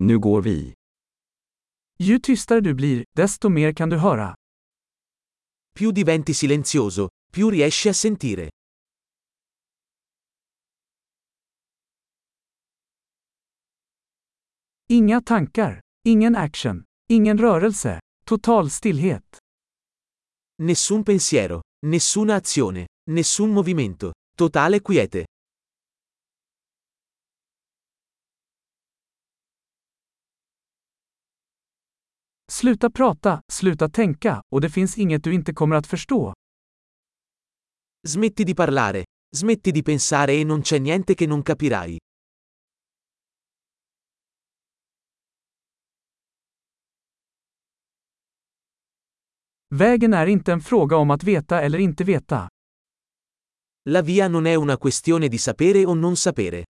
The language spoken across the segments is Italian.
Nu går vi. Ju tystare du blir, desto mer kan du höra. Più diventi silenzioso, più riesci a sentire. Inga tankar, ingen action, ingen rörelse, total stillhet. Nessun pensiero, nessuna azione, nessun movimento, totale quiete. Sluta prata, sluta tänka, och det finns inget du inte kommer att förstå. Smetti di parlare, smetti di pensare e non c'è niente che non capirai. Vägen är inte en fråga om att veta eller inte veta. La via non è una questione di sapere o non sapere.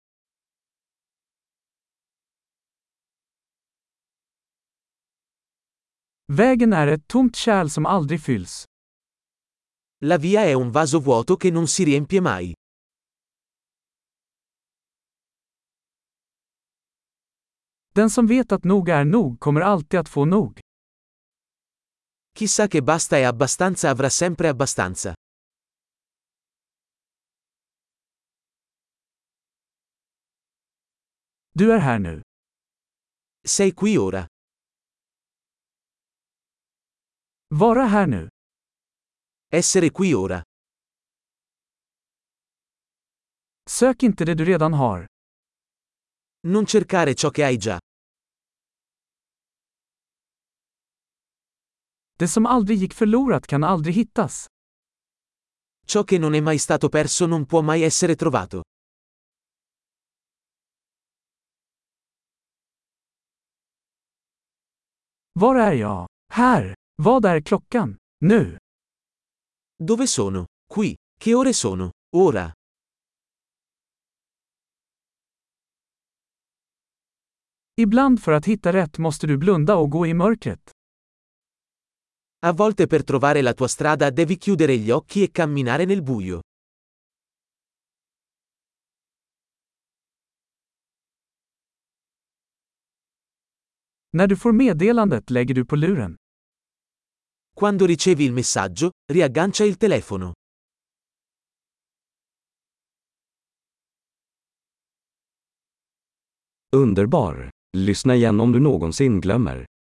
Vägen är ett tomt kärl som aldrig fylls. La via è un vaso vuoto che non si riempie mai. Den som vet att nog är nog kommer alltid att få nog. Chi sa che basta è abbastanza avrà sempre abbastanza. Du är här nu. Sei qui ora. Vara här nu. Essere qui ora. Sök inte det du redan har. Non cercare ciò che hai già. Det som aldrig gick förlorat kan aldrig hittas. Ciò che non è mai stato perso non può mai essere trovato. Var är jag? Här. Vad är klockan? Nu. Dove sono? Qui. Che ore sono? Ora. Ibland för att hitta rätt måste du blunda och gå i mörkret. A volte per trovare la tua strada devi chiudere gli occhi e camminare nel buio. När du får meddelandet lägger du på luren. Quando ricevi il messaggio, riaggancia il telefono. Underbar! Lyssna igen om du någonsin glömmer.